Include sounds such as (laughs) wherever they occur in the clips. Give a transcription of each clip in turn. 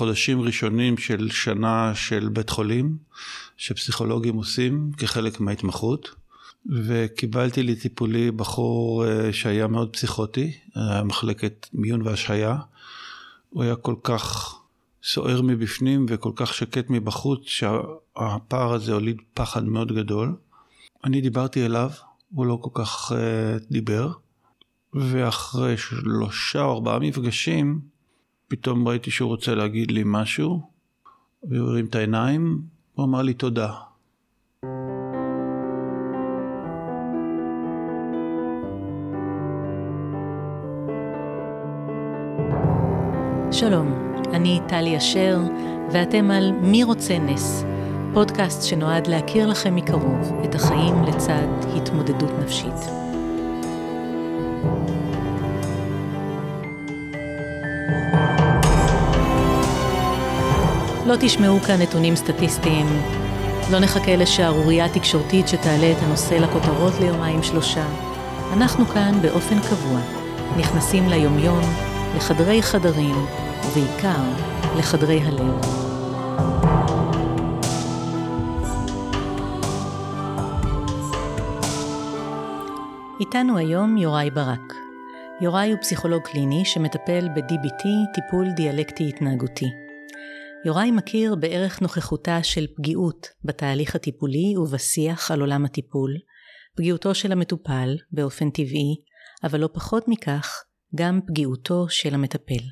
חודשים ראשונים של שנה של בית חולים, שפסיכולוגים עושים כחלק מההתמחות, וקיבלתי לטיפולי בחור אה, שהיה מאוד פסיכוטי, היה מחלקת מיון והשהיה. הוא היה כל כך סוער מבפנים וכל כך שקט מבחוץ, שהפער הזה הוליד פחד מאוד גדול. אני דיברתי אליו, הוא לא כל כך uh, דיבר, ואחרי שלושה או ארבעה מפגשים, פתאום ראיתי שהוא רוצה להגיד לי משהו, והוא הרים את העיניים, הוא אמר לי תודה. שלום, אני טלי אשר, ואתם על מי רוצה נס, פודקאסט שנועד להכיר לכם מקרוב את החיים לצד התמודדות נפשית. לא תשמעו כאן נתונים סטטיסטיים, לא נחכה לשערורייה תקשורתית שתעלה את הנושא לכותרות ליומיים שלושה. אנחנו כאן באופן קבוע, נכנסים ליומיום, לחדרי חדרים, ובעיקר לחדרי הלב. איתנו היום יוראי ברק. יוראי הוא פסיכולוג קליני שמטפל ב-DBT, טיפול דיאלקטי התנהגותי. יוראי מכיר בערך נוכחותה של פגיעות בתהליך הטיפולי ובשיח על עולם הטיפול, פגיעותו של המטופל באופן טבעי, אבל לא פחות מכך, גם פגיעותו של המטפל.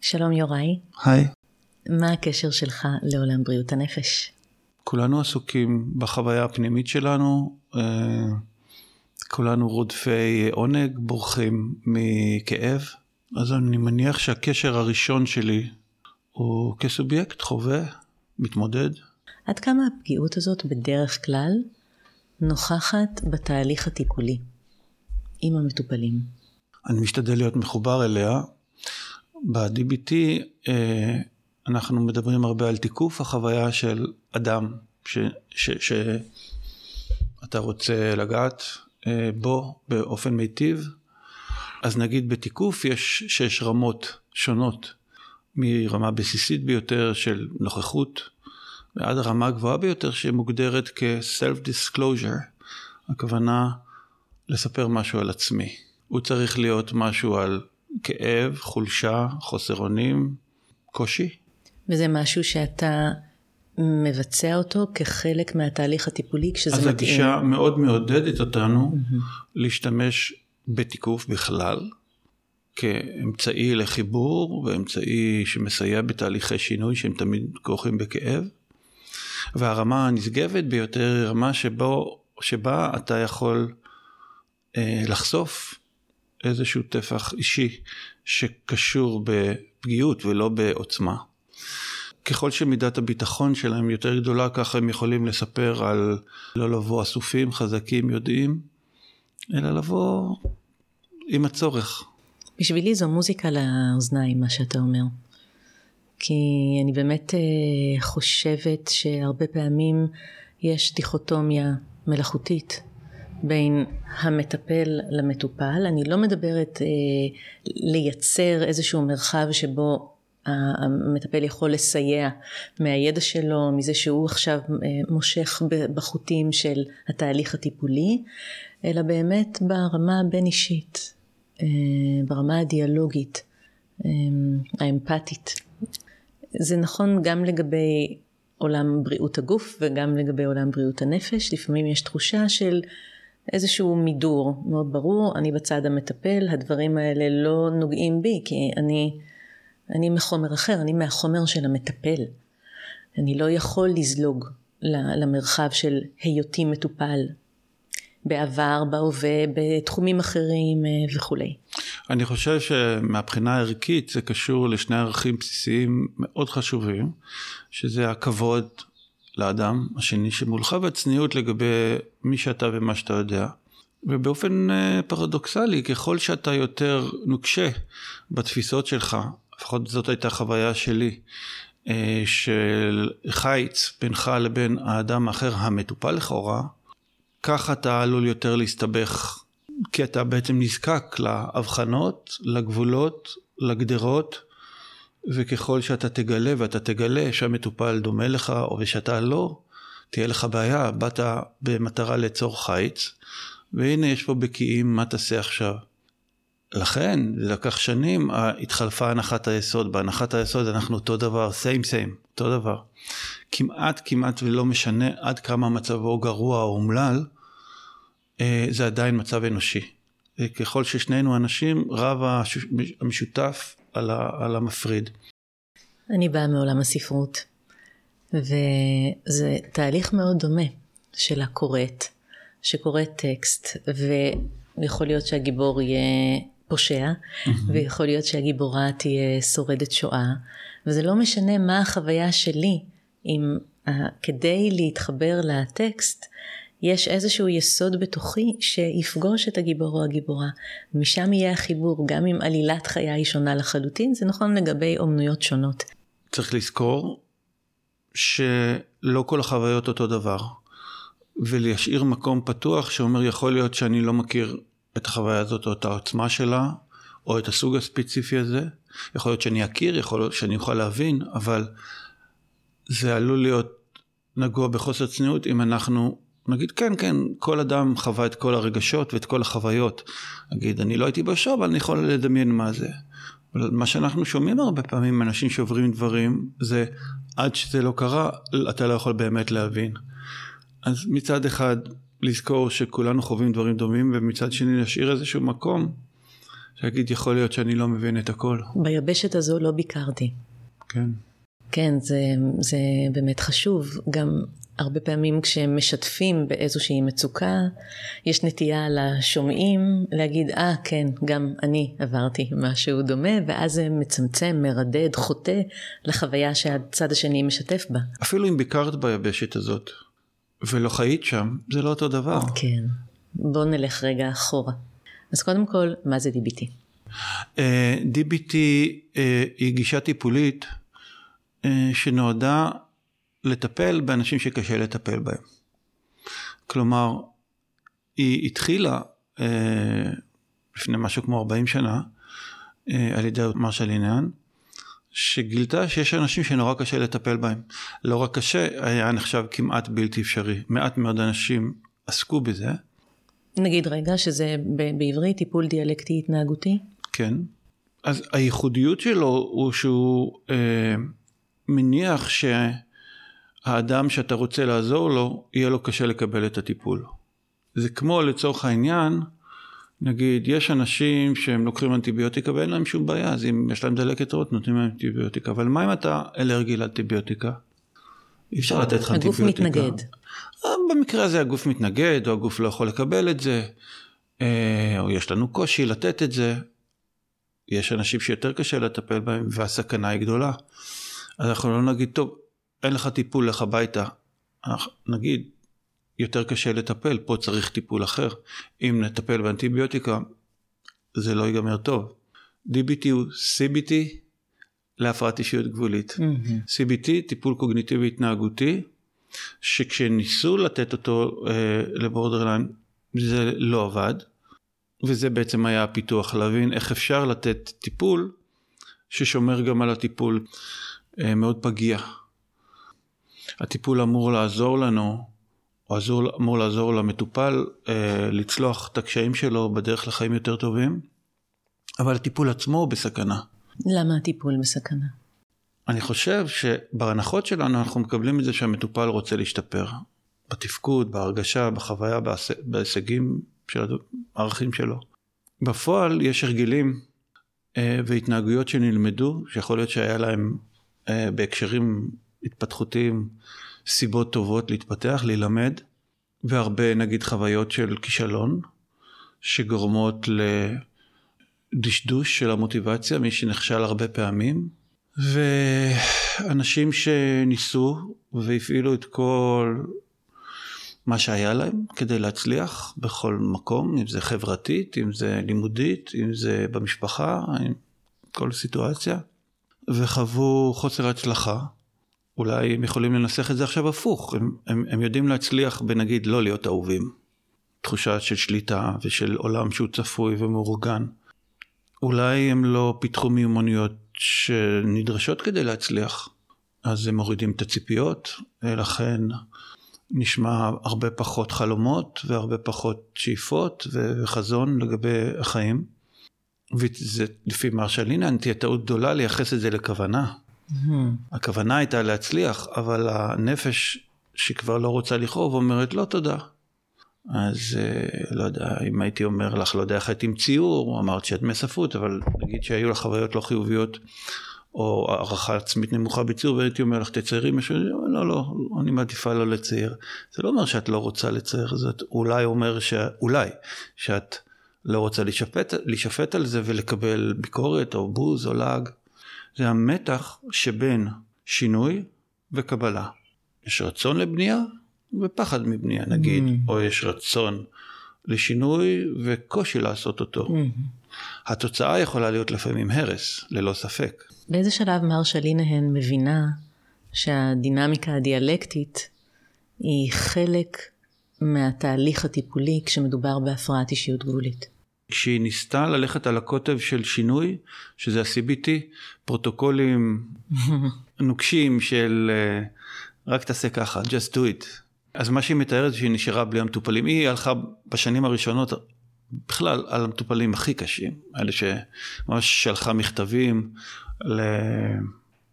שלום יוראי. היי. מה הקשר שלך לעולם בריאות הנפש? כולנו עסוקים בחוויה הפנימית שלנו, אה, כולנו רודפי עונג, בורחים מכאב, אז אני מניח שהקשר הראשון שלי הוא כסובייקט, חווה, מתמודד. עד כמה הפגיעות הזאת בדרך כלל נוכחת בתהליך הטיפולי עם המטופלים? אני משתדל להיות מחובר אליה. ב-DBT אה, אנחנו מדברים הרבה על תיקוף החוויה של אדם שאתה רוצה לגעת אה, בו באופן מיטיב. אז נגיד בתיקוף יש שש רמות שונות, מרמה בסיסית ביותר של נוכחות ועד הרמה הגבוהה ביותר שמוגדרת כ-self-disclosure, הכוונה לספר משהו על עצמי. הוא צריך להיות משהו על כאב, חולשה, חוסר אונים, קושי. וזה משהו שאתה מבצע אותו כחלק מהתהליך הטיפולי כשזה אז מתאים. אז הגישה מאוד מעודדת אותנו mm-hmm. להשתמש בתיקוף בכלל, כאמצעי לחיבור ואמצעי שמסייע בתהליכי שינוי שהם תמיד כרוכים בכאב. והרמה הנשגבת ביותר היא רמה שבו, שבה אתה יכול אה, לחשוף איזשהו טפח אישי שקשור בפגיעות ולא בעוצמה. ככל שמידת הביטחון שלהם יותר גדולה, ככה הם יכולים לספר על לא לבוא אסופים, חזקים, יודעים, אלא לבוא עם הצורך. בשבילי זו מוזיקה לאוזניים, מה שאתה אומר. כי אני באמת אה, חושבת שהרבה פעמים יש דיכוטומיה מלאכותית בין המטפל למטופל. אני לא מדברת אה, לייצר איזשהו מרחב שבו המטפל יכול לסייע מהידע שלו, מזה שהוא עכשיו אה, מושך בחוטים של התהליך הטיפולי, אלא באמת ברמה הבין אישית, ברמה הדיאלוגית, אה, האמפתית. זה נכון גם לגבי עולם בריאות הגוף וגם לגבי עולם בריאות הנפש. לפעמים יש תחושה של איזשהו מידור מאוד ברור, אני בצד המטפל, הדברים האלה לא נוגעים בי, כי אני, אני מחומר אחר, אני מהחומר של המטפל. אני לא יכול לזלוג למרחב של היותי מטופל בעבר, בהווה, בתחומים אחרים אה, וכולי. אני חושב שמבחינה ערכית זה קשור לשני ערכים בסיסיים מאוד חשובים, שזה הכבוד לאדם השני שמולך והצניעות לגבי מי שאתה ומה שאתה יודע. ובאופן אה, פרדוקסלי, ככל שאתה יותר נוקשה בתפיסות שלך, לפחות זאת הייתה חוויה שלי, אה, של חיץ בינך לבין האדם האחר המטופל לכאורה, כך אתה עלול יותר להסתבך, כי אתה בעצם נזקק להבחנות, לגבולות, לגדרות, וככל שאתה תגלה ואתה תגלה שהמטופל דומה לך או ושאתה לא, תהיה לך בעיה, באת במטרה ליצור חיץ, והנה יש פה בקיאים, מה תעשה עכשיו? לכן, זה לקח שנים, התחלפה הנחת היסוד. בהנחת היסוד אנחנו אותו דבר, סיים סיים, אותו דבר. כמעט כמעט ולא משנה עד כמה מצבו גרוע או אומלל, אה, זה עדיין מצב אנושי. ככל ששנינו אנשים, רב המשותף על, על המפריד. אני באה מעולם הספרות, וזה תהליך מאוד דומה של הקוראת, שקוראת טקסט, ויכול להיות שהגיבור יהיה פושע, mm-hmm. ויכול להיות שהגיבורה תהיה שורדת שואה, וזה לא משנה מה החוויה שלי, אם uh, כדי להתחבר לטקסט, יש איזשהו יסוד בתוכי שיפגוש את הגיבור או הגיבורה. משם יהיה החיבור, גם אם עלילת חיי היא שונה לחלוטין, זה נכון לגבי אומנויות שונות. צריך לזכור שלא כל החוויות אותו דבר, ולהשאיר מקום פתוח שאומר יכול להיות שאני לא מכיר את החוויה הזאת או את העוצמה שלה, או את הסוג הספציפי הזה. יכול להיות שאני אכיר, יכול להיות שאני אוכל להבין, אבל זה עלול להיות נגוע בחוסר צניעות אם אנחנו נגיד כן כן כל אדם חווה את כל הרגשות ואת כל החוויות. נגיד אני לא הייתי בשואה אבל אני יכול לדמיין מה זה. אבל מה שאנחנו שומעים הרבה פעמים אנשים שעוברים דברים זה עד שזה לא קרה אתה לא יכול באמת להבין. אז מצד אחד לזכור שכולנו חווים דברים דומים ומצד שני להשאיר איזשהו מקום שיגיד יכול להיות שאני לא מבין את הכל. ביבשת הזו לא ביקרתי. כן. כן, זה, זה באמת חשוב. גם הרבה פעמים כשהם משתפים באיזושהי מצוקה, יש נטייה לשומעים להגיד, אה, ah, כן, גם אני עברתי משהו דומה, ואז זה מצמצם, מרדד, חוטא לחוויה שהצד השני משתף בה. אפילו אם ביקרת ביבשת הזאת, ולא חיית שם, זה לא אותו דבר. כן. בואו נלך רגע אחורה. אז קודם כל, מה זה DBT? Uh, DBT uh, היא גישה טיפולית uh, שנועדה לטפל באנשים שקשה לטפל בהם. כלומר, היא התחילה uh, לפני משהו כמו 40 שנה uh, על ידי מרשל עניין, שגילתה שיש אנשים שנורא קשה לטפל בהם. לא רק קשה, היה נחשב כמעט בלתי אפשרי. מעט מאוד אנשים עסקו בזה. נגיד רגע שזה בעברית טיפול דיאלקטי התנהגותי? כן. אז הייחודיות שלו הוא שהוא אה, מניח שהאדם שאתה רוצה לעזור לו, יהיה לו קשה לקבל את הטיפול. זה כמו לצורך העניין, נגיד, יש אנשים שהם לוקחים אנטיביוטיקה ואין להם שום בעיה, אז אם יש להם דלקת רוט נותנים להם אנטיביוטיקה, אבל מה אם אתה אלרגי לאנטיביוטיקה? אי אפשר לתת לך אנטיביוטיקה. הגוף מתנגד. אה, במקרה הזה הגוף מתנגד, או הגוף לא יכול לקבל את זה, אה, או יש לנו קושי לתת את זה. יש אנשים שיותר קשה לטפל בהם והסכנה היא גדולה. אז אנחנו לא נגיד, טוב, אין לך טיפול, לך הביתה. נגיד, יותר קשה לטפל, פה צריך טיפול אחר. אם נטפל באנטיביוטיקה, זה לא ייגמר טוב. DBT הוא CBT להפרעת אישיות גבולית. Mm-hmm. CBT, טיפול קוגניטיבי התנהגותי, שכשניסו לתת אותו אה, לבורדרליין, זה לא עבד, וזה בעצם היה הפיתוח, להבין איך אפשר לתת טיפול ששומר גם על הטיפול אה, מאוד פגיע. הטיפול אמור לעזור לנו עזור, אמור לעזור למטופל אה, לצלוח את הקשיים שלו בדרך לחיים יותר טובים, אבל הטיפול עצמו הוא בסכנה. למה הטיפול בסכנה? אני חושב שבהנחות שלנו אנחנו מקבלים את זה שהמטופל רוצה להשתפר. בתפקוד, בהרגשה, בחוויה, בהישגים של הערכים שלו. בפועל יש הרגלים אה, והתנהגויות שנלמדו, שיכול להיות שהיה להם אה, בהקשרים התפתחותיים סיבות טובות להתפתח, להילמד, והרבה נגיד חוויות של כישלון, שגורמות לדשדוש של המוטיבציה, מי שנכשל הרבה פעמים, ואנשים שניסו והפעילו את כל מה שהיה להם כדי להצליח בכל מקום, אם זה חברתית, אם זה לימודית, אם זה במשפחה, עם כל סיטואציה, וחוו חוסר הצלחה. אולי הם יכולים לנסח את זה עכשיו הפוך, הם, הם, הם יודעים להצליח בנגיד לא להיות אהובים. תחושה של שליטה ושל עולם שהוא צפוי ומאורגן. אולי הם לא פיתחו מיומנויות שנדרשות כדי להצליח. אז הם מורידים את הציפיות, לכן נשמע הרבה פחות חלומות והרבה פחות שאיפות וחזון לגבי החיים. וזה לפי מרשל אינן תהיה טעות גדולה לייחס את זה לכוונה. Mm-hmm. הכוונה הייתה להצליח, אבל הנפש שכבר לא רוצה לכאוב אומרת לא תודה. אז אה, לא יודע, אם הייתי אומר לך, לא יודע איך הייתי עם ציור, אמרת שאת מספרות, אבל נגיד שהיו לך חוויות לא חיוביות, או הערכה עצמית נמוכה בציור, והייתי אומר לך, תציירי משהו, לא, לא, אני מעדיפה לא לצייר. זה לא אומר שאת לא רוצה לצייר, זאת אולי אומר, ש... אולי, שאת לא רוצה להישפט על זה ולקבל ביקורת, או בוז, או לעג. זה המתח שבין שינוי וקבלה. יש רצון לבנייה ופחד מבנייה נגיד, mm. או יש רצון לשינוי וקושי לעשות אותו. Mm. התוצאה יכולה להיות לפעמים הרס, ללא ספק. באיזה שלב מרשה לינהן מבינה שהדינמיקה הדיאלקטית היא חלק מהתהליך הטיפולי כשמדובר בהפרעת אישיות גבולית? כשהיא ניסתה ללכת על הקוטב של שינוי, שזה ה-CBT, פרוטוקולים (laughs) נוקשים של אה, רק תעשה ככה, just do it. אז מה שהיא מתארת זה שהיא נשארה בלי המטופלים. היא הלכה בשנים הראשונות בכלל על המטופלים הכי קשים, אלה שממש שלחה מכתבים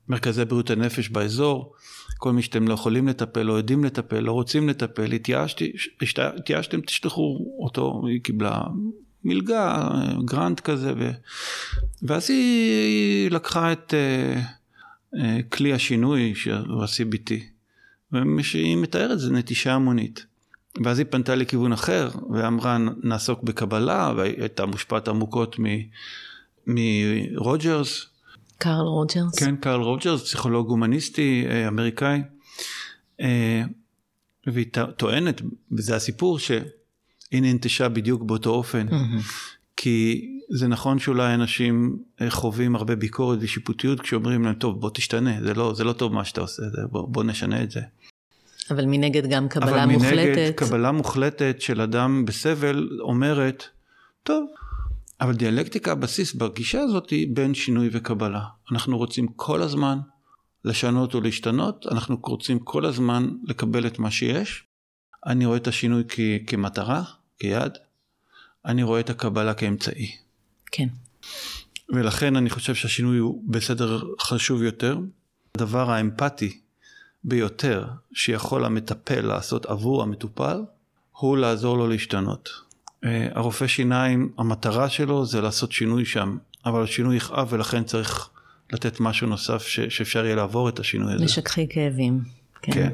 למרכזי בריאות הנפש באזור, כל מי שאתם לא יכולים לטפל, לא יודעים לטפל, לא רוצים לטפל, התייאשתי, התייאשתם, תשלחו אותו, היא קיבלה מלגה, grant כזה, ו... ואז היא לקחה את uh, uh, כלי השינוי של ה-CBT, והיא מתארת זה נטישה המונית. ואז היא פנתה לכיוון אחר ואמרה נעסוק בקבלה והייתה מושפעת עמוקות מרוג'רס. קרל רוג'רס. כן, קרל רוג'רס, פסיכולוג הומניסטי אה, אמריקאי. והיא טוענת, וזה הסיפור, שהיא ננטשה בדיוק באותו אופן. כי זה נכון שאולי אנשים אה, חווים הרבה ביקורת ושיפוטיות כשאומרים להם, טוב, בוא תשתנה, זה לא, זה לא טוב מה שאתה עושה, בוא, בוא נשנה את זה. אבל מנגד גם קבלה אבל מוחלטת. אבל מנגד קבלה מוחלטת של אדם בסבל אומרת, טוב, אבל דיאלקטיקה הבסיס בגישה הזאת היא בין שינוי וקבלה. אנחנו רוצים כל הזמן לשנות ולהשתנות, אנחנו רוצים כל הזמן לקבל את מה שיש. אני רואה את השינוי כ- כמטרה, כיעד, אני רואה את הקבלה כאמצעי. כן. ולכן אני חושב שהשינוי הוא בסדר חשוב יותר. הדבר האמפתי ביותר שיכול המטפל לעשות עבור המטופל, הוא לעזור לו להשתנות. אה, הרופא שיניים, המטרה שלו זה לעשות שינוי שם, אבל השינוי יכאב ולכן צריך לתת משהו נוסף ש- שאפשר יהיה לעבור את השינוי הזה. משככי כאבים. כן. כן.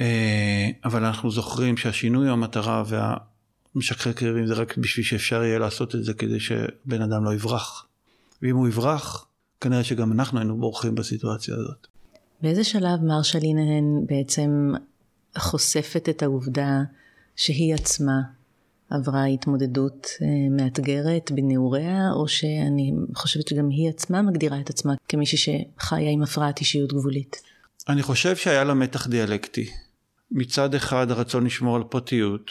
אה, אבל אנחנו זוכרים שהשינוי הוא המטרה והמשככי כאבים זה רק בשביל שאפשר יהיה לעשות את זה כדי שבן אדם לא יברח. ואם הוא יברח, כנראה שגם אנחנו היינו בורחים בסיטואציה הזאת. באיזה שלב מרשה לינהן בעצם חושפת את העובדה שהיא עצמה עברה התמודדות אה, מאתגרת בנעוריה, או שאני חושבת שגם היא עצמה מגדירה את עצמה כמישהי שחיה עם הפרעת אישיות גבולית? אני חושב שהיה לה מתח דיאלקטי. מצד אחד הרצון לשמור על פרטיות,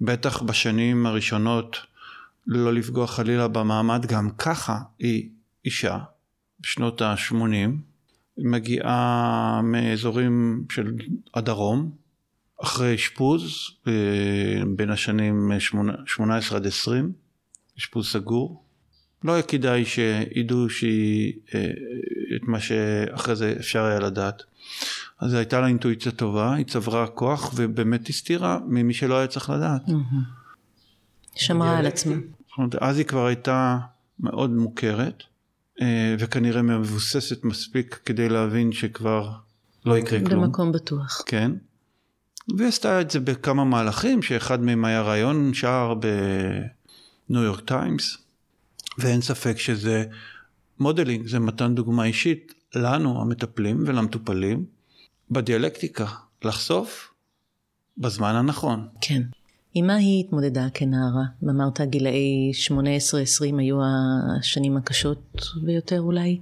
בטח בשנים הראשונות לא לפגוע חלילה במעמד, גם ככה היא אישה, בשנות ה-80, מגיעה מאזורים של הדרום, אחרי אשפוז בין השנים 18 עד 20, אשפוז סגור. לא היה כדאי שידעו שהיא, אה, את מה שאחרי זה אפשר היה לדעת. אז הייתה לה אינטואיציה טובה, היא צברה כוח ובאמת הסתירה ממי שלא היה צריך לדעת. שמרה על עצמה. אז היא כבר הייתה מאוד מוכרת. אה, וכנראה מבוססת מספיק כדי להבין שכבר לא יקרה כלום. במקום בטוח. כן. והיא עשתה את זה בכמה מהלכים, שאחד מהם היה ראיון שער בניו יורק טיימס, ואין ספק שזה modeling, זה מתן דוגמה אישית לנו המטפלים ולמטופלים בדיאלקטיקה, לחשוף בזמן הנכון. כן. עם מה היא התמודדה כנערה? אמרת גילאי 18-20 היו השנים הקשות ביותר אולי?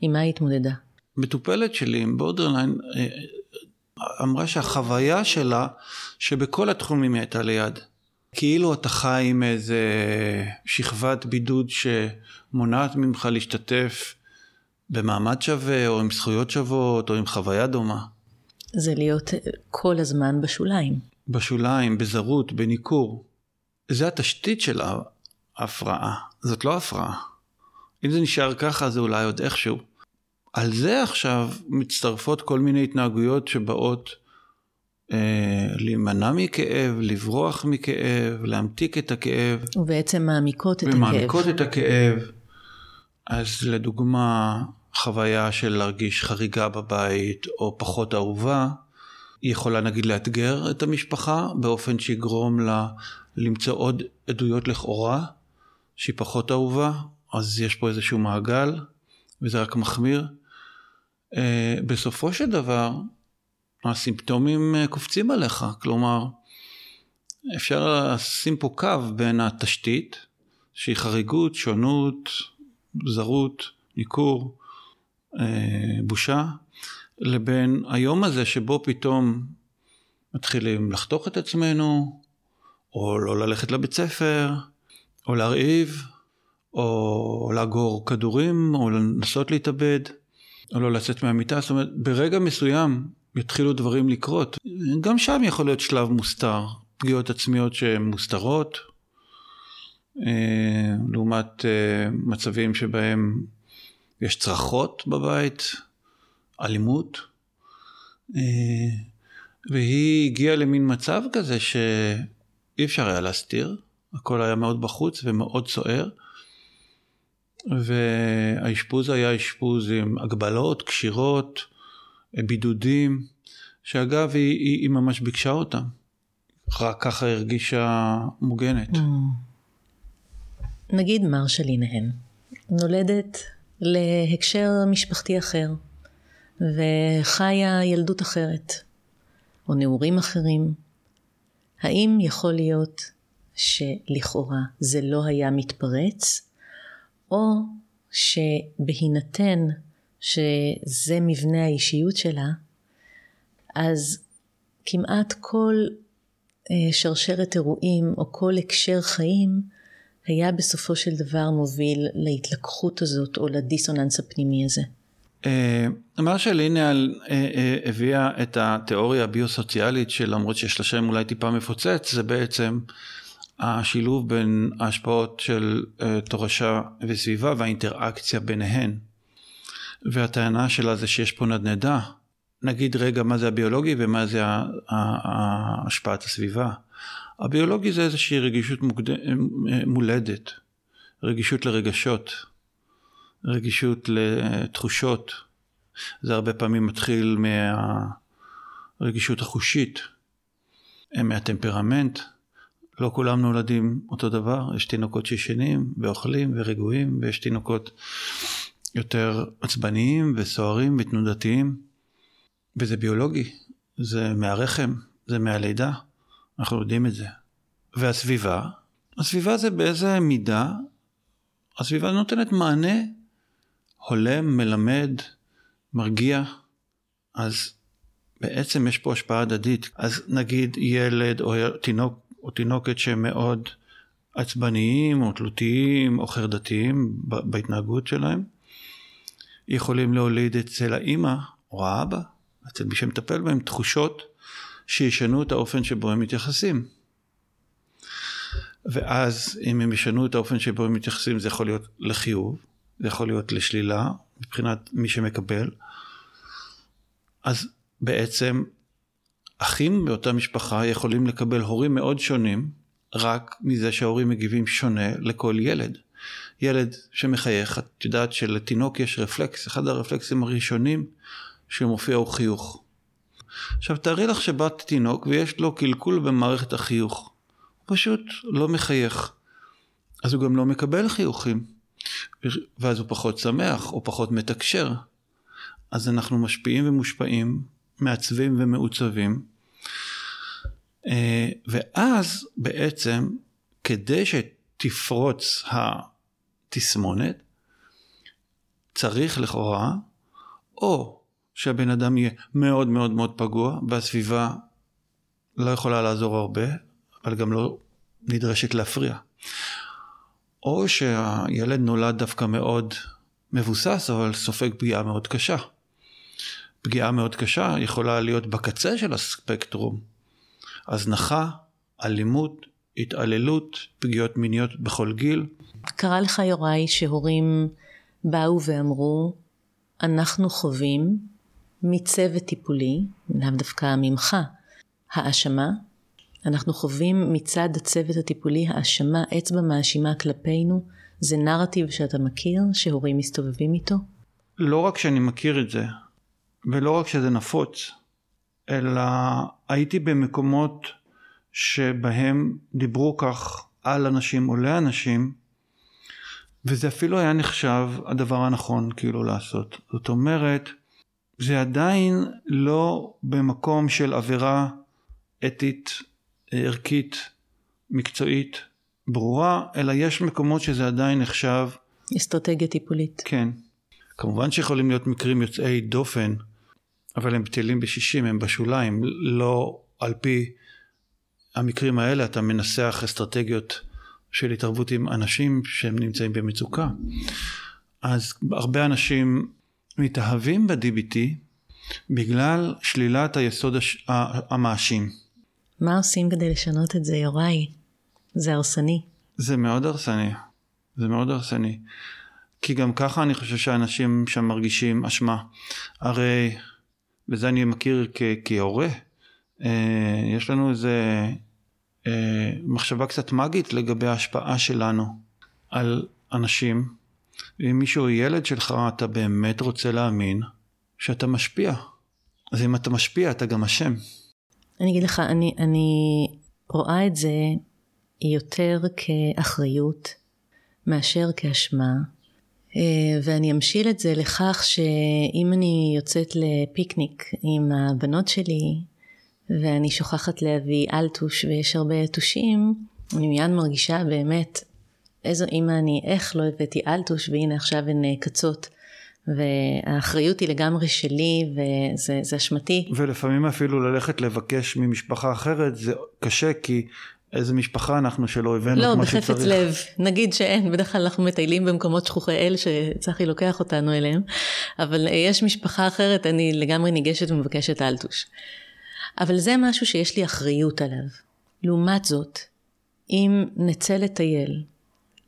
עם מה היא התמודדה? מטופלת שלי עם בורדרליין אה, אמרה שהחוויה שלה שבכל התחומים היא הייתה ליד. כאילו אתה חי עם איזה שכבת בידוד שמונעת ממך להשתתף במעמד שווה, או עם זכויות שוות, או עם חוויה דומה. זה להיות כל הזמן בשוליים. בשוליים, בזרות, בניכור. זה התשתית של ההפרעה, זאת לא הפרעה. אם זה נשאר ככה, זה אולי עוד איכשהו. על זה עכשיו מצטרפות כל מיני התנהגויות שבאות אה, להימנע מכאב, לברוח מכאב, להמתיק את הכאב. ובעצם מעמיקות את הכאב. ומעמיקות את הכאב. אז לדוגמה, חוויה של להרגיש חריגה בבית או פחות אהובה, היא יכולה נגיד לאתגר את המשפחה באופן שיגרום לה למצוא עוד עדויות לכאורה שהיא פחות אהובה, אז יש פה איזשהו מעגל וזה רק מחמיר. אה, בסופו של דבר, הסימפטומים אה, קופצים עליך, כלומר, אפשר לשים פה קו בין התשתית, שהיא חריגות, שונות, זרות, ניכור, אה, בושה, לבין היום הזה שבו פתאום מתחילים לחתוך את עצמנו, או לא ללכת לבית ספר, או להרעיב, או לאגור כדורים, או לנסות להתאבד, או לא לצאת מהמיטה. זאת אומרת, ברגע מסוים יתחילו דברים לקרות. גם שם יכול להיות שלב מוסתר, פגיעות עצמיות שהן מוסתרות, לעומת אה, מצבים שבהם יש צרחות בבית, אלימות, אה, והיא הגיעה למין מצב כזה שאי אפשר היה להסתיר, הכל היה מאוד בחוץ ומאוד סוער, והאשפוז היה אשפוז עם הגבלות, קשירות, בידודים, שאגב היא, היא, היא ממש ביקשה אותם, רק ככה הרגישה מוגנת. Mm. נגיד מרשלין הן, נולדת להקשר משפחתי אחר, וחיה ילדות אחרת, או נעורים אחרים. האם יכול להיות שלכאורה זה לא היה מתפרץ, או שבהינתן שזה מבנה האישיות שלה, אז כמעט כל אה, שרשרת אירועים או כל הקשר חיים היה בסופו של דבר מוביל להתלקחות הזאת או לדיסוננס הפנימי הזה. אה, מה שלינל אה, הביאה את התיאוריה הביוסוציאלית שלמרות שיש לה שם אולי טיפה מפוצץ זה בעצם השילוב בין ההשפעות של תורשה וסביבה והאינטראקציה ביניהן. והטענה שלה זה שיש פה נדנדה. נגיד רגע מה זה הביולוגי ומה זה השפעת הסביבה. הביולוגי זה איזושהי רגישות מוגד... מולדת, רגישות לרגשות, רגישות לתחושות. זה הרבה פעמים מתחיל מהרגישות החושית, מהטמפרמנט. לא כולם נולדים אותו דבר, יש תינוקות שישנים ואוכלים ורגועים, ויש תינוקות יותר עצבניים וסוערים ותנודתיים, וזה ביולוגי, זה מהרחם, זה מהלידה, אנחנו יודעים את זה. והסביבה, הסביבה זה באיזה מידה, הסביבה נותנת מענה הולם, מלמד, מרגיע, אז בעצם יש פה השפעה הדדית. אז נגיד ילד או תינוק או תינוקת שהם מאוד עצבניים או תלותיים או חרדתיים בהתנהגות שלהם, יכולים להוליד אצל האימא או האבא, אצל מי שמטפל בהם, תחושות שישנו את האופן שבו הם מתייחסים. ואז אם הם ישנו את האופן שבו הם מתייחסים זה יכול להיות לחיוב, זה יכול להיות לשלילה מבחינת מי שמקבל. אז בעצם אחים באותה משפחה יכולים לקבל הורים מאוד שונים רק מזה שההורים מגיבים שונה לכל ילד. ילד שמחייך, את יודעת שלתינוק יש רפלקס, אחד הרפלקסים הראשונים שמופיע הוא חיוך. עכשיו תארי לך שבת תינוק ויש לו קלקול במערכת החיוך. הוא פשוט לא מחייך. אז הוא גם לא מקבל חיוכים. ואז הוא פחות שמח או פחות מתקשר. אז אנחנו משפיעים ומושפעים, מעצבים ומעוצבים. אה, ואז בעצם כדי שתפרוץ תסמונת, צריך לכאורה, או שהבן אדם יהיה מאוד מאוד מאוד פגוע, והסביבה לא יכולה לעזור הרבה, אבל גם לא נדרשת להפריע. או שהילד נולד דווקא מאוד מבוסס אבל סופג פגיעה מאוד קשה. פגיעה מאוד קשה יכולה להיות בקצה של הספקטרום. הזנחה, אלימות, התעללות, פגיעות מיניות בכל גיל. קרה לך יוראי שהורים באו ואמרו, אנחנו חווים מצוות טיפולי, לאו דווקא ממך, האשמה. אנחנו חווים מצד הצוות הטיפולי האשמה, אצבע מאשימה כלפינו. זה נרטיב שאתה מכיר, שהורים מסתובבים איתו? לא רק שאני מכיר את זה, ולא רק שזה נפוץ, אלא הייתי במקומות שבהם דיברו כך על אנשים או לאנשים, וזה אפילו היה נחשב הדבר הנכון כאילו לעשות. זאת אומרת, זה עדיין לא במקום של עבירה אתית, ערכית, מקצועית, ברורה, אלא יש מקומות שזה עדיין נחשב... אסטרטגיה טיפולית. כן. כמובן שיכולים להיות מקרים יוצאי דופן, אבל הם בטלים בשישים, הם בשוליים, לא על פי המקרים האלה אתה מנסח אסטרטגיות של התערבות עם אנשים שהם נמצאים במצוקה. אז הרבה אנשים מתאהבים ב-DBT בגלל שלילת היסוד הש... המאשים. מה עושים כדי לשנות את זה, יוראי? זה הרסני. זה מאוד הרסני. זה מאוד הרסני. כי גם ככה אני חושב שאנשים שם מרגישים אשמה. הרי, וזה אני מכיר כ- כהורה, אה, יש לנו איזה אה, מחשבה קצת מגית לגבי ההשפעה שלנו על אנשים. אם מישהו ילד שלך, אתה באמת רוצה להאמין שאתה משפיע. אז אם אתה משפיע, אתה גם אשם. אני אגיד לך, אני, אני רואה את זה יותר כאחריות מאשר כאשמה, אה, ואני אמשיל את זה לכך שאם אני יוצאת לפיקניק עם הבנות שלי, ואני שוכחת להביא אלטוש ויש הרבה יתושים, אני מיד מרגישה באמת איזו אימא אני, איך לא הבאתי אלטוש והנה עכשיו הן קצות. והאחריות היא לגמרי שלי וזה אשמתי. ולפעמים אפילו ללכת לבקש ממשפחה אחרת זה קשה כי איזה משפחה אנחנו שלא הבאנו לא, כמו שצריך. לא, בחפץ לב. נגיד שאין, בדרך כלל אנחנו מטיילים במקומות שכוחי אל שצחי לוקח אותנו אליהם, אבל יש משפחה אחרת, אני לגמרי ניגשת ומבקשת אלטוש. אבל זה משהו שיש לי אחריות עליו. לעומת זאת, אם נצא לטייל,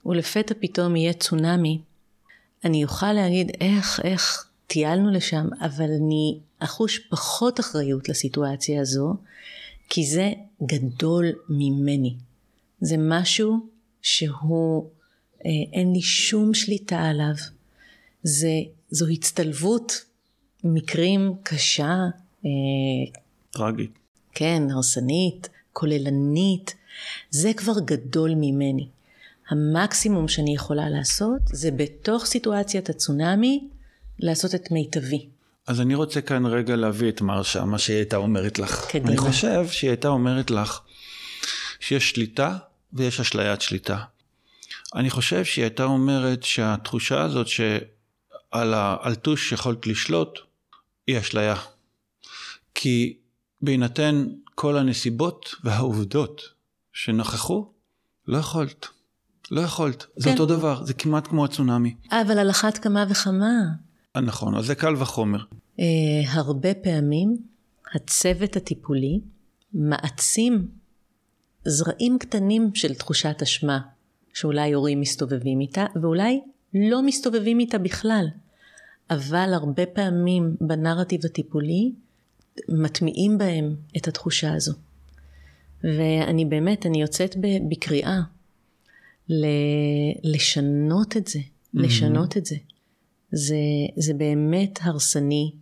ולפתע פתאום יהיה צונאמי, אני אוכל להגיד איך, איך טיילנו לשם, אבל אני אחוש פחות אחריות לסיטואציה הזו, כי זה גדול ממני. זה משהו שהוא, אה, אין לי שום שליטה עליו. זה, זו הצטלבות מקרים קשה, אה, טרגית. כן, הרסנית, כוללנית, זה כבר גדול ממני. המקסימום שאני יכולה לעשות זה בתוך סיטואציית הצונאמי לעשות את מיטבי. אז אני רוצה כאן רגע להביא את מרשה, מה שהיא הייתה אומרת לך. קדימה. אני חושב שהיא הייתה אומרת לך שיש שליטה ויש אשליית שליטה. אני חושב שהיא הייתה אומרת שהתחושה הזאת שעל האלטוש יכולת לשלוט היא אשליה. כי בהינתן כל הנסיבות והעובדות שנכחו, לא יכולת. לא יכולת. זה כן. אותו דבר, זה כמעט כמו הצונאמי. אבל על אחת כמה וכמה, נכון, אז זה קל וחומר. אה, הרבה פעמים הצוות הטיפולי מעצים זרעים קטנים של תחושת אשמה שאולי הורים מסתובבים איתה ואולי לא מסתובבים איתה בכלל. אבל הרבה פעמים בנרטיב הטיפולי מטמיעים בהם את התחושה הזו. ואני באמת, אני יוצאת בקריאה לשנות את זה, לשנות את זה. זה, זה באמת הרסני,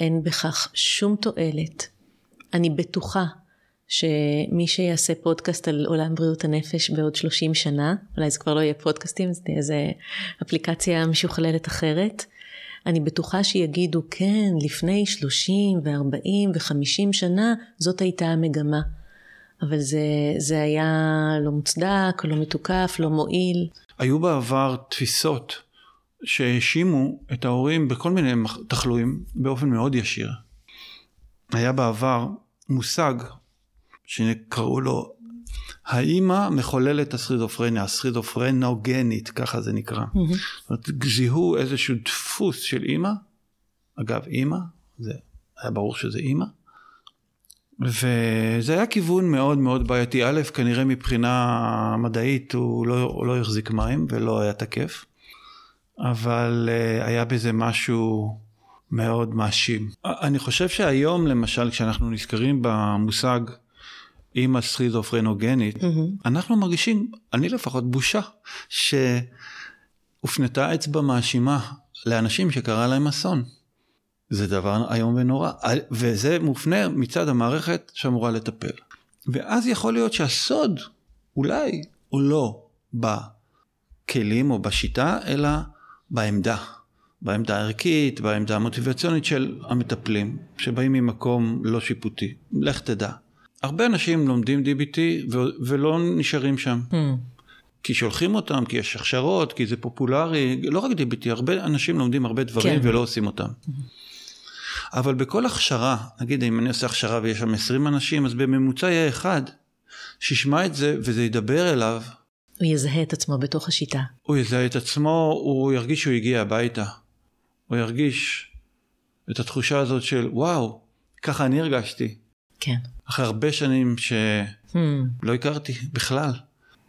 אין בכך שום תועלת. אני בטוחה שמי שיעשה פודקאסט על עולם בריאות הנפש בעוד 30 שנה, אולי זה כבר לא יהיה פודקאסטים, זה תהיה איזה אפליקציה משוכללת אחרת, אני בטוחה שיגידו כן, לפני 30 ו-40 ו-50 שנה זאת הייתה המגמה. אבל זה, זה היה לא מוצדק, לא מתוקף, לא מועיל. היו בעבר תפיסות שהאשימו את ההורים בכל מיני תחלואים באופן מאוד ישיר. היה בעבר מושג שקראו לו האימא מחוללת הסכיזופרניה, הסכיזופרנוגנית, ככה זה נקרא. Mm-hmm. זאת אומרת, זיהו איזשהו דפוס של אימא, אגב אימא, זה היה ברור שזה אימא, וזה היה כיוון מאוד מאוד בעייתי. א', כנראה מבחינה מדעית הוא לא, הוא לא החזיק מים ולא היה תקף, אבל uh, היה בזה משהו מאוד מאשים. אני חושב שהיום למשל כשאנחנו נזכרים במושג אימא סכיזופרנוגנית, mm-hmm. אנחנו מרגישים, אני לפחות, בושה שהופנתה אצבע מאשימה לאנשים שקרה להם אסון. זה דבר איום ונורא, וזה מופנה מצד המערכת שאמורה לטפל. ואז יכול להיות שהסוד, אולי, הוא לא בכלים או בשיטה, אלא בעמדה. בעמדה הערכית, בעמדה המוטיבציונית של המטפלים, שבאים ממקום לא שיפוטי. לך תדע. הרבה אנשים לומדים DBT ו- ולא נשארים שם. Hmm. כי שולחים אותם, כי יש הכשרות, כי זה פופולרי, לא רק DBT, הרבה אנשים לומדים הרבה דברים כן. ולא עושים אותם. Hmm. אבל בכל הכשרה, נגיד אם אני עושה הכשרה ויש שם 20 אנשים, אז בממוצע יהיה אחד שישמע את זה וזה ידבר אליו. הוא יזהה את עצמו בתוך השיטה. הוא יזהה את עצמו, הוא ירגיש שהוא הגיע הביתה. הוא ירגיש את התחושה הזאת של וואו, ככה אני הרגשתי. כן. אחרי הרבה שנים שלא hmm. הכרתי בכלל.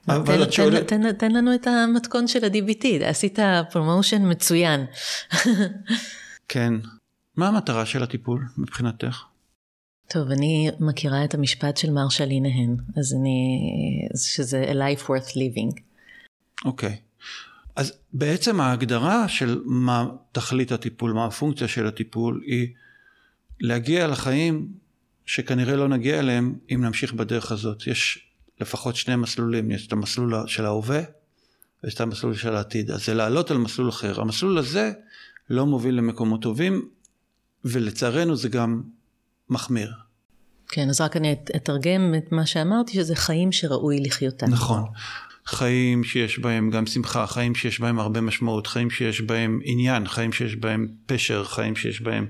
תן, תן, שואל... תן, תן לנו את המתכון של ה-DBT, עשית promotion מצוין. (laughs) כן. מה המטרה של הטיפול מבחינתך? טוב, אני מכירה את המשפט של מרשה לינהן, אז אני, שזה a life worth living. אוקיי. Okay. אז בעצם ההגדרה של מה תכלית הטיפול, מה הפונקציה של הטיפול, היא להגיע לחיים שכנראה לא נגיע אליהם אם נמשיך בדרך הזאת. יש לפחות שני מסלולים, יש את המסלול של ההווה ויש את המסלול של העתיד. אז זה לעלות על מסלול אחר. המסלול הזה לא מוביל למקומות טובים, ולצערנו זה גם מחמיר. כן, אז רק אני אתרגם את מה שאמרתי, שזה חיים שראוי לחיותם. נכון. חיים שיש בהם גם שמחה, חיים שיש בהם הרבה משמעות, חיים שיש בהם עניין, חיים שיש בהם פשר, חיים שיש בהם...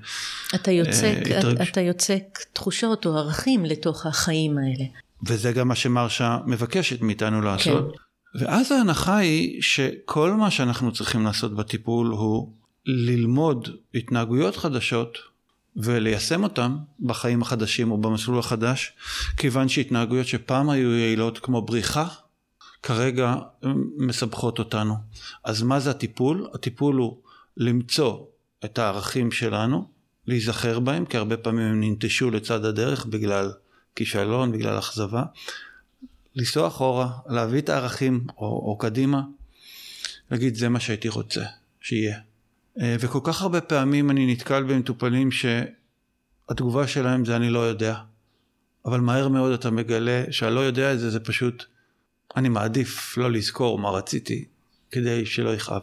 אתה יוצק, אה, אתה, אתה יוצק תחושות או ערכים לתוך החיים האלה. וזה גם מה שמרשה מבקשת מאיתנו לעשות. כן. ואז ההנחה היא שכל מה שאנחנו צריכים לעשות בטיפול הוא ללמוד התנהגויות חדשות וליישם אותן בחיים החדשים או במסלול החדש, כיוון שהתנהגויות שפעם היו יעילות כמו בריחה, כרגע מסבכות אותנו. אז מה זה הטיפול? הטיפול הוא למצוא את הערכים שלנו, להיזכר בהם, כי הרבה פעמים הם ננטשו לצד הדרך בגלל כישלון, בגלל אכזבה. לנסוע אחורה, להביא את הערכים או, או קדימה, להגיד זה מה שהייתי רוצה שיהיה. אה, וכל כך הרבה פעמים אני נתקל במטופלים שהתגובה שלהם זה אני לא יודע. אבל מהר מאוד אתה מגלה שהלא יודע את זה, זה פשוט, אני מעדיף לא לזכור מה רציתי, כדי שלא יכאב.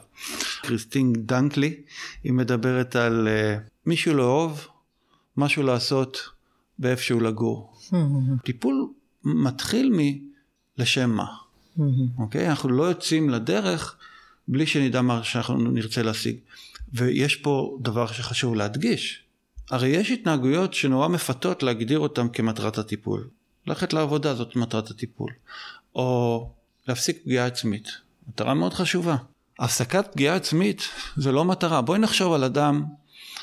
קריסטין דנקלי, היא מדברת על uh, מישהו לאהוב, משהו לעשות באיפשהו לגור. (laughs) טיפול מתחיל מלשם מה. (laughs) אוקיי? okay? אנחנו לא יוצאים לדרך בלי שנדע מה שאנחנו נרצה להשיג. ויש פה דבר שחשוב להדגיש. הרי יש התנהגויות שנורא מפתות להגדיר אותן כמטרת הטיפול. ללכת לעבודה זאת מטרת הטיפול. או להפסיק פגיעה עצמית. מטרה מאוד חשובה. הפסקת פגיעה עצמית זה לא מטרה. בואי נחשוב על אדם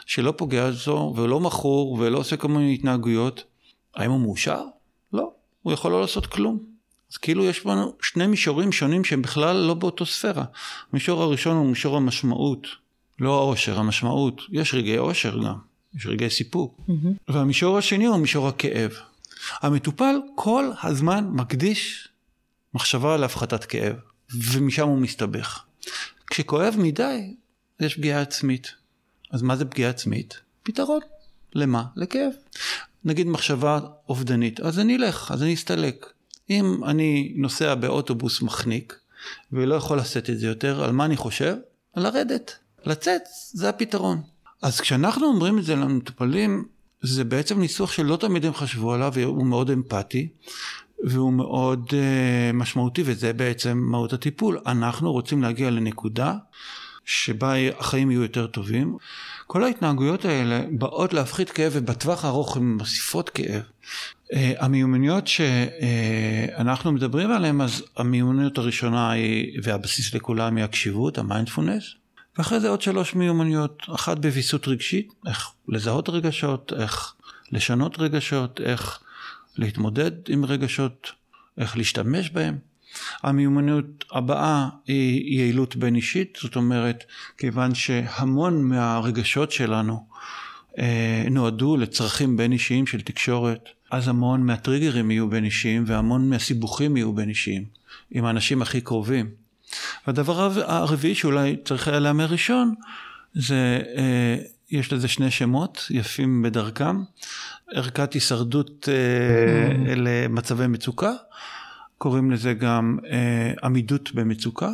שלא פוגע זו ולא מכור ולא עושה כל מיני התנהגויות. האם הוא מאושר? לא. הוא יכול לא לעשות כלום. אז כאילו יש לנו שני מישורים שונים שהם בכלל לא באותו ספירה. המישור הראשון הוא מישור המשמעות. לא העושר, המשמעות. יש רגעי עושר גם, יש רגעי סיפוק. Mm-hmm. והמישור השני הוא מישור הכאב. המטופל כל הזמן מקדיש מחשבה להפחתת כאב, ומשם הוא מסתבך. כשכואב מדי, יש פגיעה עצמית. אז מה זה פגיעה עצמית? פתרון. למה? לכאב. נגיד מחשבה אובדנית, אז אני אלך, אז אני אסתלק. אם אני נוסע באוטובוס מחניק, ולא יכול לשאת את זה יותר, על מה אני חושב? על לרדת. לצאת, זה הפתרון. אז כשאנחנו אומרים את זה למטופלים, זה בעצם ניסוח שלא תמיד הם חשבו עליו, הוא מאוד אמפתי, והוא מאוד uh, משמעותי, וזה בעצם מהות הטיפול. אנחנו רוצים להגיע לנקודה שבה החיים יהיו יותר טובים. כל ההתנהגויות האלה באות להפחית כאב ובטווח הארוך הן מוסיפות כאב. אה, המיומנויות שאנחנו מדברים עליהן, אז המיומנויות הראשונה היא, והבסיס לכולם היא הקשיבות, המיינדפולנס, ואחרי זה עוד שלוש מיומנויות, אחת בוויסות רגשית, איך לזהות רגשות, איך לשנות רגשות, איך להתמודד עם רגשות, איך להשתמש בהם. המיומנות הבאה היא יעילות בין אישית, זאת אומרת, כיוון שהמון מהרגשות שלנו אה, נועדו לצרכים בין אישיים של תקשורת, אז המון מהטריגרים יהיו בין אישיים והמון מהסיבוכים יהיו בין אישיים, עם האנשים הכי קרובים. והדבר הרביעי שאולי צריך היה להמר ראשון, זה, אה, יש לזה שני שמות יפים בדרכם, ערכת הישרדות אה, למצבי מצוקה, קוראים לזה גם אה, עמידות במצוקה.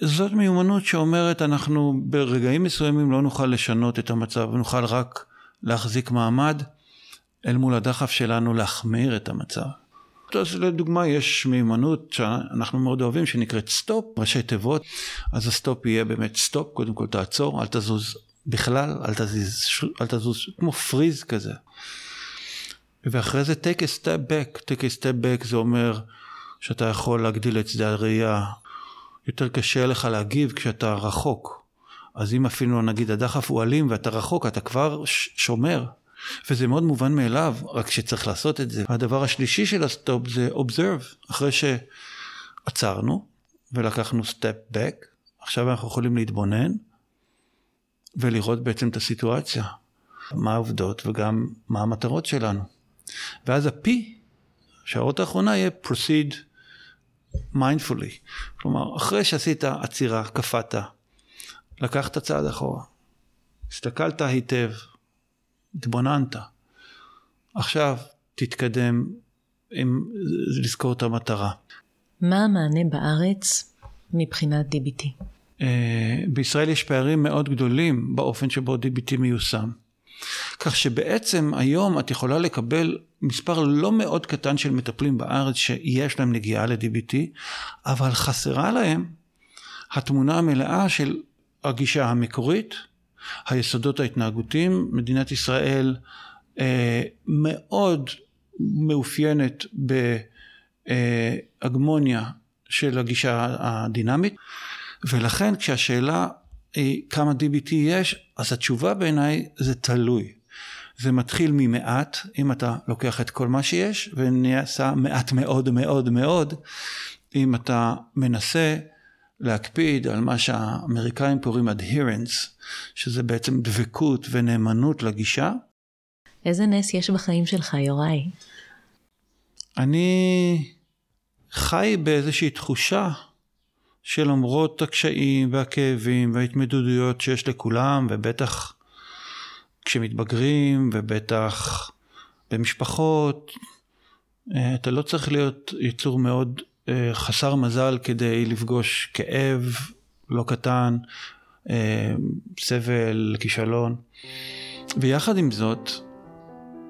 זאת מיומנות שאומרת אנחנו ברגעים מסוימים לא נוכל לשנות את המצב, נוכל רק להחזיק מעמד אל מול הדחף שלנו להחמיר את המצב. אז לדוגמה יש מיומנות שאנחנו מאוד אוהבים שנקראת STOP, ראשי תיבות, אז ה STOP יהיה באמת stop, קודם כל תעצור, אל תזוז בכלל, אל תזוז, אל תזוז כמו freeze כזה. ואחרי זה take a step back, take a step back זה אומר שאתה יכול להגדיל את שדה הראייה, יותר קשה לך להגיב כשאתה רחוק. אז אם אפילו נגיד הדחף הוא אלים ואתה רחוק, אתה כבר שומר. וזה מאוד מובן מאליו, רק שצריך לעשות את זה. הדבר השלישי של ה STOP זה observe. אחרי שעצרנו ולקחנו step back, עכשיו אנחנו יכולים להתבונן ולראות בעצם את הסיטואציה. מה העובדות וגם מה המטרות שלנו. ואז ה-P, שהאות האחרונה יהיה proceed mindfully. כלומר, אחרי שעשית עצירה, קפאת, לקחת צעד אחורה, הסתכלת היטב, התבוננת. עכשיו תתקדם עם לזכור את המטרה. מה המענה בארץ מבחינת DBT? Uh, אה, בישראל יש פערים מאוד גדולים באופן שבו DBT מיושם. כך שבעצם היום את יכולה לקבל מספר לא מאוד קטן של מטפלים בארץ שיש להם נגיעה ל-DBT, אבל חסרה להם התמונה המלאה של הגישה המקורית, היסודות ההתנהגותיים. מדינת ישראל אה, מאוד מאופיינת בהגמוניה של הגישה הדינמית, ולכן כשהשאלה היא כמה DBT יש, אז התשובה בעיניי זה תלוי. זה מתחיל ממעט, אם אתה לוקח את כל מה שיש, ונעשה מעט מאוד מאוד מאוד, אם אתה מנסה להקפיד על מה שהאמריקאים קוראים adherence, שזה בעצם דבקות ונאמנות לגישה. איזה נס יש בחיים שלך, יוראי? אני חי באיזושהי תחושה שלמרות הקשיים והכאבים וההתמודדויות שיש לכולם, ובטח כשמתבגרים, ובטח במשפחות, אה, אתה לא צריך להיות יצור מאוד חסר מזל כדי לפגוש כאב לא קטן, אה, סבל, כישלון. ויחד עם זאת,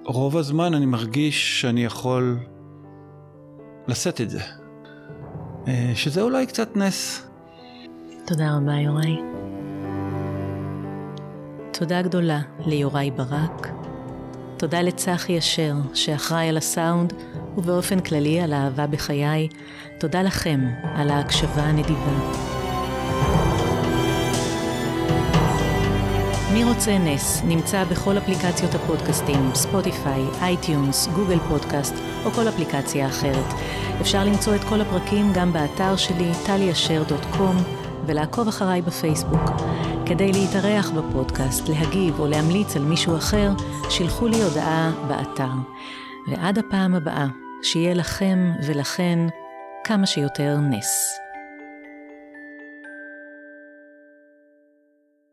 רוב הזמן אני מרגיש שאני יכול לשאת את זה. שזה אולי קצת נס. תודה רבה, יוראי. תודה גדולה ליוראי ברק. תודה לצחי אשר, שאחראי על הסאונד, ובאופן כללי על האהבה בחיי. תודה לכם על ההקשבה הנדיבה. מי רוצה נס נמצא בכל אפליקציות הפודקאסטים, Spotify, iTunes, Google Podcast או כל אפליקציה אחרת. אפשר למצוא את כל הפרקים גם באתר שלי, טליאשר.com, ולעקוב אחריי בפייסבוק. כדי להתארח בפודקאסט, להגיב או להמליץ על מישהו אחר, שילחו לי הודעה באתר. ועד הפעם הבאה, שיהיה לכם ולכן כמה שיותר נס.